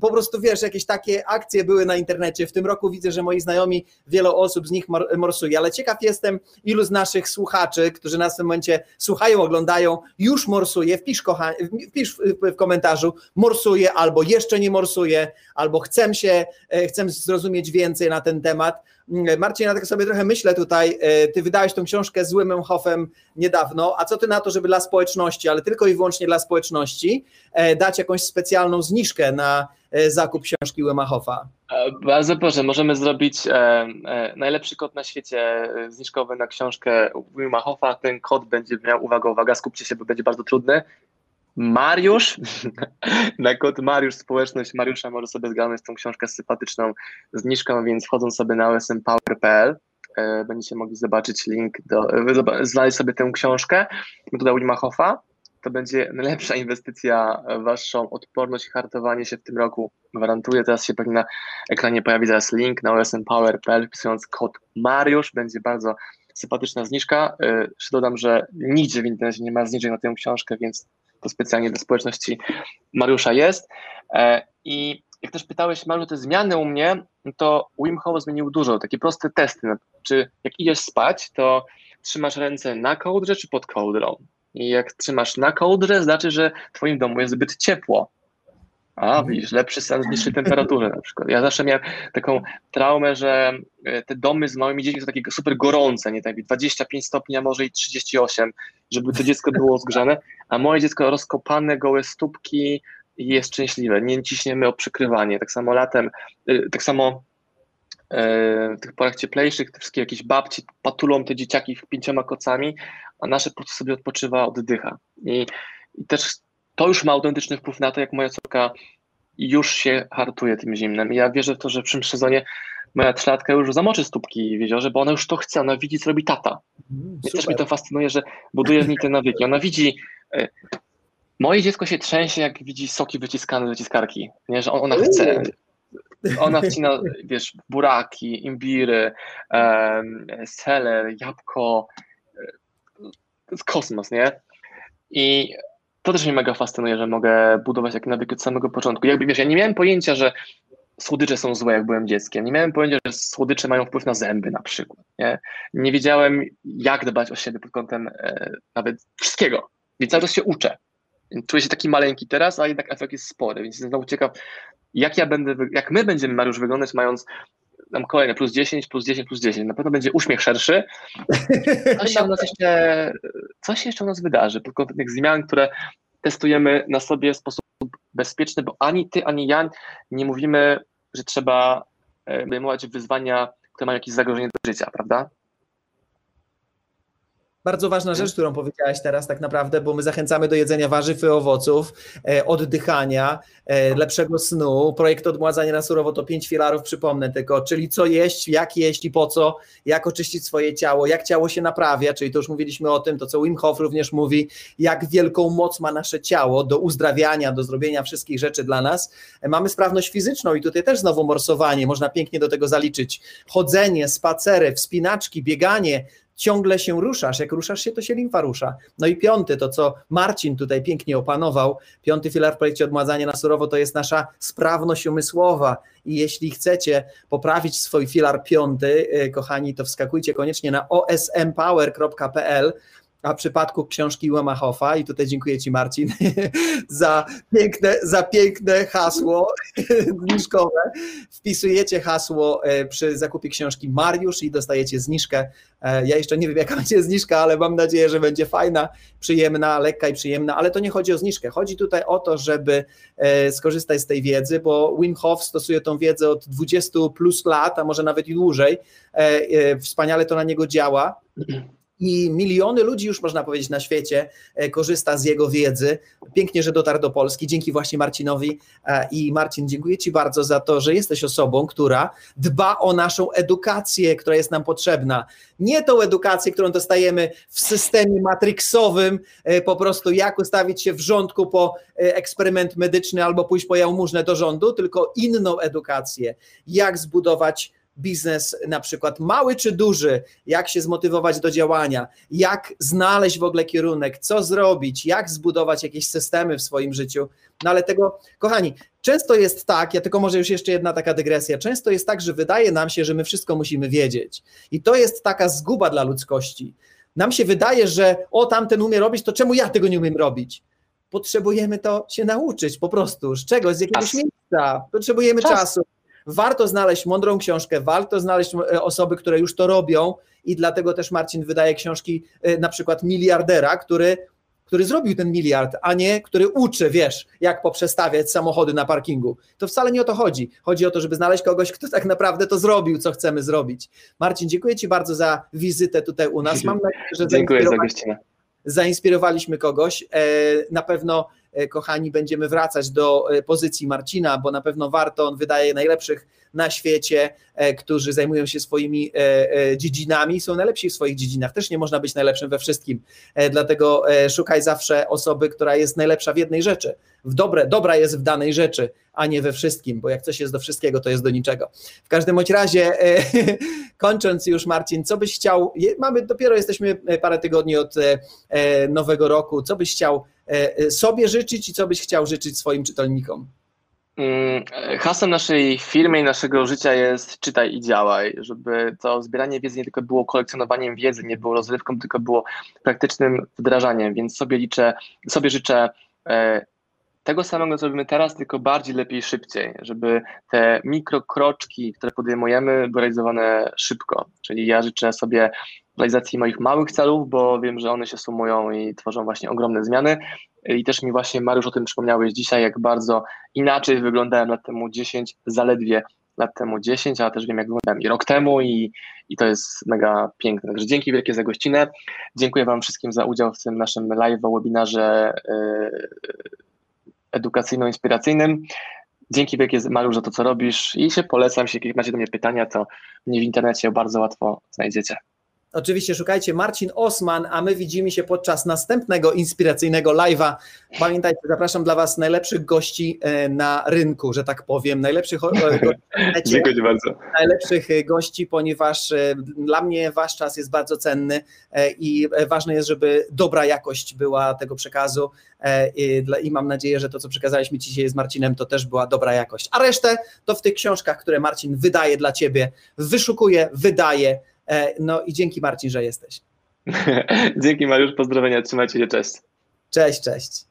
po prostu wiesz, jakieś takie akcje były na internecie. W tym roku widzę, że moi znajomi, wiele osób z nich morsuje, ale ciekaw jestem, ilu z naszych słuchaczy, którzy nas w tym momencie słuchają, oglądają, już morsuje, wpisz, kocha, wpisz w komentarzu, morsuje albo jeszcze nie morsuje, albo chcę się, chcę zrozumieć więcej na ten temat. Mm, Marcin, ja tak sobie trochę myślę tutaj, e, ty wydałeś tą książkę z Hofem niedawno, a co ty na to, żeby dla społeczności, ale tylko i wyłącznie dla społeczności, e, dać jakąś specjalną zniżkę na e, zakup książki Hofa? Bardzo proszę, możemy zrobić najlepszy kod na świecie zniżkowy na książkę Hofa. Ten kod będzie miał, uwaga, uwaga, skupcie się, bo będzie bardzo trudny. Mariusz, na kod Mariusz Społeczność Mariusza może sobie zgarnąć tą książkę z sympatyczną zniżką, więc wchodząc sobie na osmpower.pl e, będziecie mogli zobaczyć link, do, e, znaleźć sobie tę książkę Metoda Wilma Hoffa. To będzie najlepsza inwestycja waszą odporność i hartowanie się w tym roku. Gwarantuję, teraz się pewnie na ekranie pojawi zaraz link na osmpower.pl wpisując kod Mariusz, będzie bardzo sympatyczna zniżka. E, jeszcze dodam, że nigdzie w internecie nie ma zniżek na tę książkę, więc to specjalnie dla społeczności Mariusza jest. E, I jak też pytałeś, Mariusz, te zmiany u mnie, to Wim Hof zmienił dużo, takie proste testy. Czy jak idziesz spać, to trzymasz ręce na kołdrze czy pod kołdrą? I jak trzymasz na kołdrze, znaczy, że w twoim domu jest zbyt ciepło. A, widzisz, lepszy sen z niższej temperatury na przykład. Ja zawsze miałem taką traumę, że e, te domy z małymi dziećmi są takie super gorące, nie tak 25 stopni, a może i 38, żeby to dziecko było zgrzane, a moje dziecko rozkopane, gołe stópki, jest szczęśliwe, nie ciśniemy o przykrywanie. Tak samo latem, y, tak samo e, w tych porach cieplejszych te wszystkie jakieś babci patulą te dzieciaki pięcioma kocami, a nasze po prostu sobie odpoczywa, oddycha. I, I też to już ma autentyczny wpływ na to, jak moja córka już się hartuje tym zimnem. Ja wierzę w to, że w przyszłym sezonie moja trzylatka już zamoczy stópki w jeziorze, bo ona już to chce, ona widzi, co robi tata. Mm, też mnie to fascynuje, że buduje w niej te nawyki. Ona widzi, y, moje dziecko się trzęsie, jak widzi soki wyciskane z wyciskarki, nie? że ona chce. Ona wcina, wiesz, buraki, imbiry, um, seler, jabłko, z kosmos, nie? I to też mnie mega fascynuje, że mogę budować takie nawyki od samego początku. Jakby wiesz, ja nie miałem pojęcia, że słodycze są złe, jak byłem dzieckiem. Nie miałem pojęcia, że słodycze mają wpływ na zęby na przykład. Nie, nie wiedziałem, jak dbać o siebie pod kątem e, nawet wszystkiego. Więc cały czas się uczę. Czuję się taki maleńki teraz, a jednak efekt jest spory, więc jestem znowu ciekaw, jak ja będę, jak my będziemy, Mariusz, wyglądać, mając tam kolejne plus 10, plus 10, plus 10. Na pewno będzie uśmiech szerszy. Coś się, nas jeszcze, coś jeszcze u nas wydarzy pod kątem tych zmian, które testujemy na sobie w sposób bezpieczny, bo ani ty, ani ja nie mówimy, że trzeba e, podejmować wyzwania, które mają jakieś zagrożenie do życia, prawda? Bardzo ważna rzecz, którą powiedziałaś teraz tak naprawdę, bo my zachęcamy do jedzenia warzyw i owoców, e, oddychania, e, lepszego snu. Projekt odmładzania na surowo to pięć filarów, przypomnę tylko, czyli co jeść, jak jeść i po co, jak oczyścić swoje ciało, jak ciało się naprawia, czyli to już mówiliśmy o tym, to co Wim Hof również mówi, jak wielką moc ma nasze ciało do uzdrawiania, do zrobienia wszystkich rzeczy dla nas. E, mamy sprawność fizyczną i tutaj też znowu morsowanie, można pięknie do tego zaliczyć. Chodzenie, spacery, wspinaczki, bieganie, ciągle się ruszasz. Jak ruszasz się, to się limfa rusza. No i piąty, to co Marcin tutaj pięknie opanował, piąty filar w projekcie Odmładzanie na surowo to jest nasza sprawność umysłowa. I jeśli chcecie poprawić swój filar piąty, y, kochani, to wskakujcie koniecznie na osmpower.pl a w przypadku książki Łamachofa, i tutaj dziękuję Ci Marcin za piękne, za piękne hasło zniżkowe, wpisujecie hasło e, przy zakupie książki Mariusz i dostajecie zniżkę. E, ja jeszcze nie wiem jaka będzie zniżka, ale mam nadzieję, że będzie fajna, przyjemna, lekka i przyjemna, ale to nie chodzi o zniżkę, chodzi tutaj o to, żeby e, skorzystać z tej wiedzy, bo Wim Hof stosuje tą wiedzę od 20 plus lat, a może nawet i dłużej, wspaniale to na niego działa i miliony ludzi już można powiedzieć na świecie e, korzysta z jego wiedzy. Pięknie, że dotarł do Polski. Dzięki właśnie Marcinowi e, i Marcin, dziękuję Ci bardzo za to, że jesteś osobą, która dba o naszą edukację, która jest nam potrzebna. Nie tą edukację, którą dostajemy w systemie matrixowym, e, po prostu jak ustawić się w rządku po eksperyment medyczny albo pójść po jałmużnę do rządu, tylko inną edukację. Jak zbudować biznes, na przykład mały czy duży, jak się zmotywować do działania, jak znaleźć w ogóle kierunek, co zrobić, jak zbudować jakieś systemy w swoim życiu. No ale tego, kochani, często jest tak, ja tylko może już jeszcze jedna taka dygresja, często jest tak, że wydaje nam się, że my wszystko musimy wiedzieć. I to jest taka zguba dla ludzkości. Nam się wydaje, że o tamten umie robić, to czemu ja tego nie umiem robić? Potrzebujemy to się nauczyć po prostu, z czegoś, z jakiegoś miejsca. Potrzebujemy Czas. czasu warto znaleźć mądrą książkę, warto znaleźć e, osoby, które już to robią i dlatego też Marcin wydaje książki e, na przykład miliardera, który który zrobił ten miliard, a nie który uczy, wiesz, jak poprzestawiać samochody na parkingu. To wcale nie o to chodzi. Chodzi o to, żeby znaleźć kogoś, kto tak naprawdę to zrobił, co chcemy zrobić. Marcin, dziękuję Ci bardzo za wizytę tutaj u nas. Mam nadzieję, że dziękuję za gościnę. Zainspirowaliśmy kogoś. E, na pewno kochani, będziemy wracać do e, pozycji Marcina, bo na pewno warto, on wydaje najlepszych na świecie, e, którzy zajmują się swoimi dziedzinami, są najlepsi w swoich dziedzinach. Też nie można być najlepszym we wszystkim, dlatego szukaj zawsze osoby, która jest najlepsza w jednej rzeczy. W dobre, dobra jest w danej rzeczy, a nie we wszystkim, bo jak coś jest do wszystkiego, to jest do niczego. W każdym bądź razie, kończąc już, Marcin, co byś chciał, mamy, dopiero jesteśmy parę tygodni od nowego roku, co byś chciał E, e, sobie życzyć i co byś chciał życzyć swoim czytelnikom? Mm, hasłem naszej firmy i naszego życia jest czytaj i działaj, żeby to zbieranie wiedzy nie tylko było kolekcjonowaniem wiedzy, nie było rozrywką, tylko było praktycznym wdrażaniem, więc sobie liczę, sobie życzę e, tego samego, co robimy teraz, tylko bardziej, lepiej, szybciej, żeby te mikrokroczki, które podejmujemy, były realizowane szybko. Czyli ja życzę sobie realizacji moich małych celów, bo wiem, że one się sumują i tworzą właśnie ogromne zmiany. i też mi właśnie Mariusz o tym przypomniałeś dzisiaj, jak bardzo inaczej wyglądałem lat temu 10, zaledwie lat temu 10, a też wiem jak wyglądałem i rok temu i, i to jest mega piękne. Także dzięki wielkie za gościnę. Dziękuję Wam wszystkim za udział w tym naszym live webinarze yy, edukacyjno-inspiracyjnym. Dzięki wielkie Mariusz za to, co robisz i się polecam, jeśli macie do mnie pytania, to mnie w internecie bardzo łatwo znajdziecie. Oczywiście szukajcie Marcin Osman, a my widzimy się podczas następnego inspiracyjnego live'a. Pamiętajcie, zapraszam dla Was najlepszych gości e, na rynku, że tak powiem, najlepszych gości Dziękuję bardzo. Najlepszych e, gości, ponieważ e, dla mnie Wasz czas jest bardzo cenny i ważne jest, żeby dobra jakość była tego przekazu i mam nadzieję, że to, co przekazaliśmy Ci dzisiaj z Marcinem, to też była dobra jakość. A resztę to w tych książkach, które Marcin wydaje dla Ciebie, wyszukuje, wydaje, E, no i dzięki Marcin, że jesteś. dzięki Mariusz, pozdrowienia, trzymajcie się, cześć. Cześć, cześć.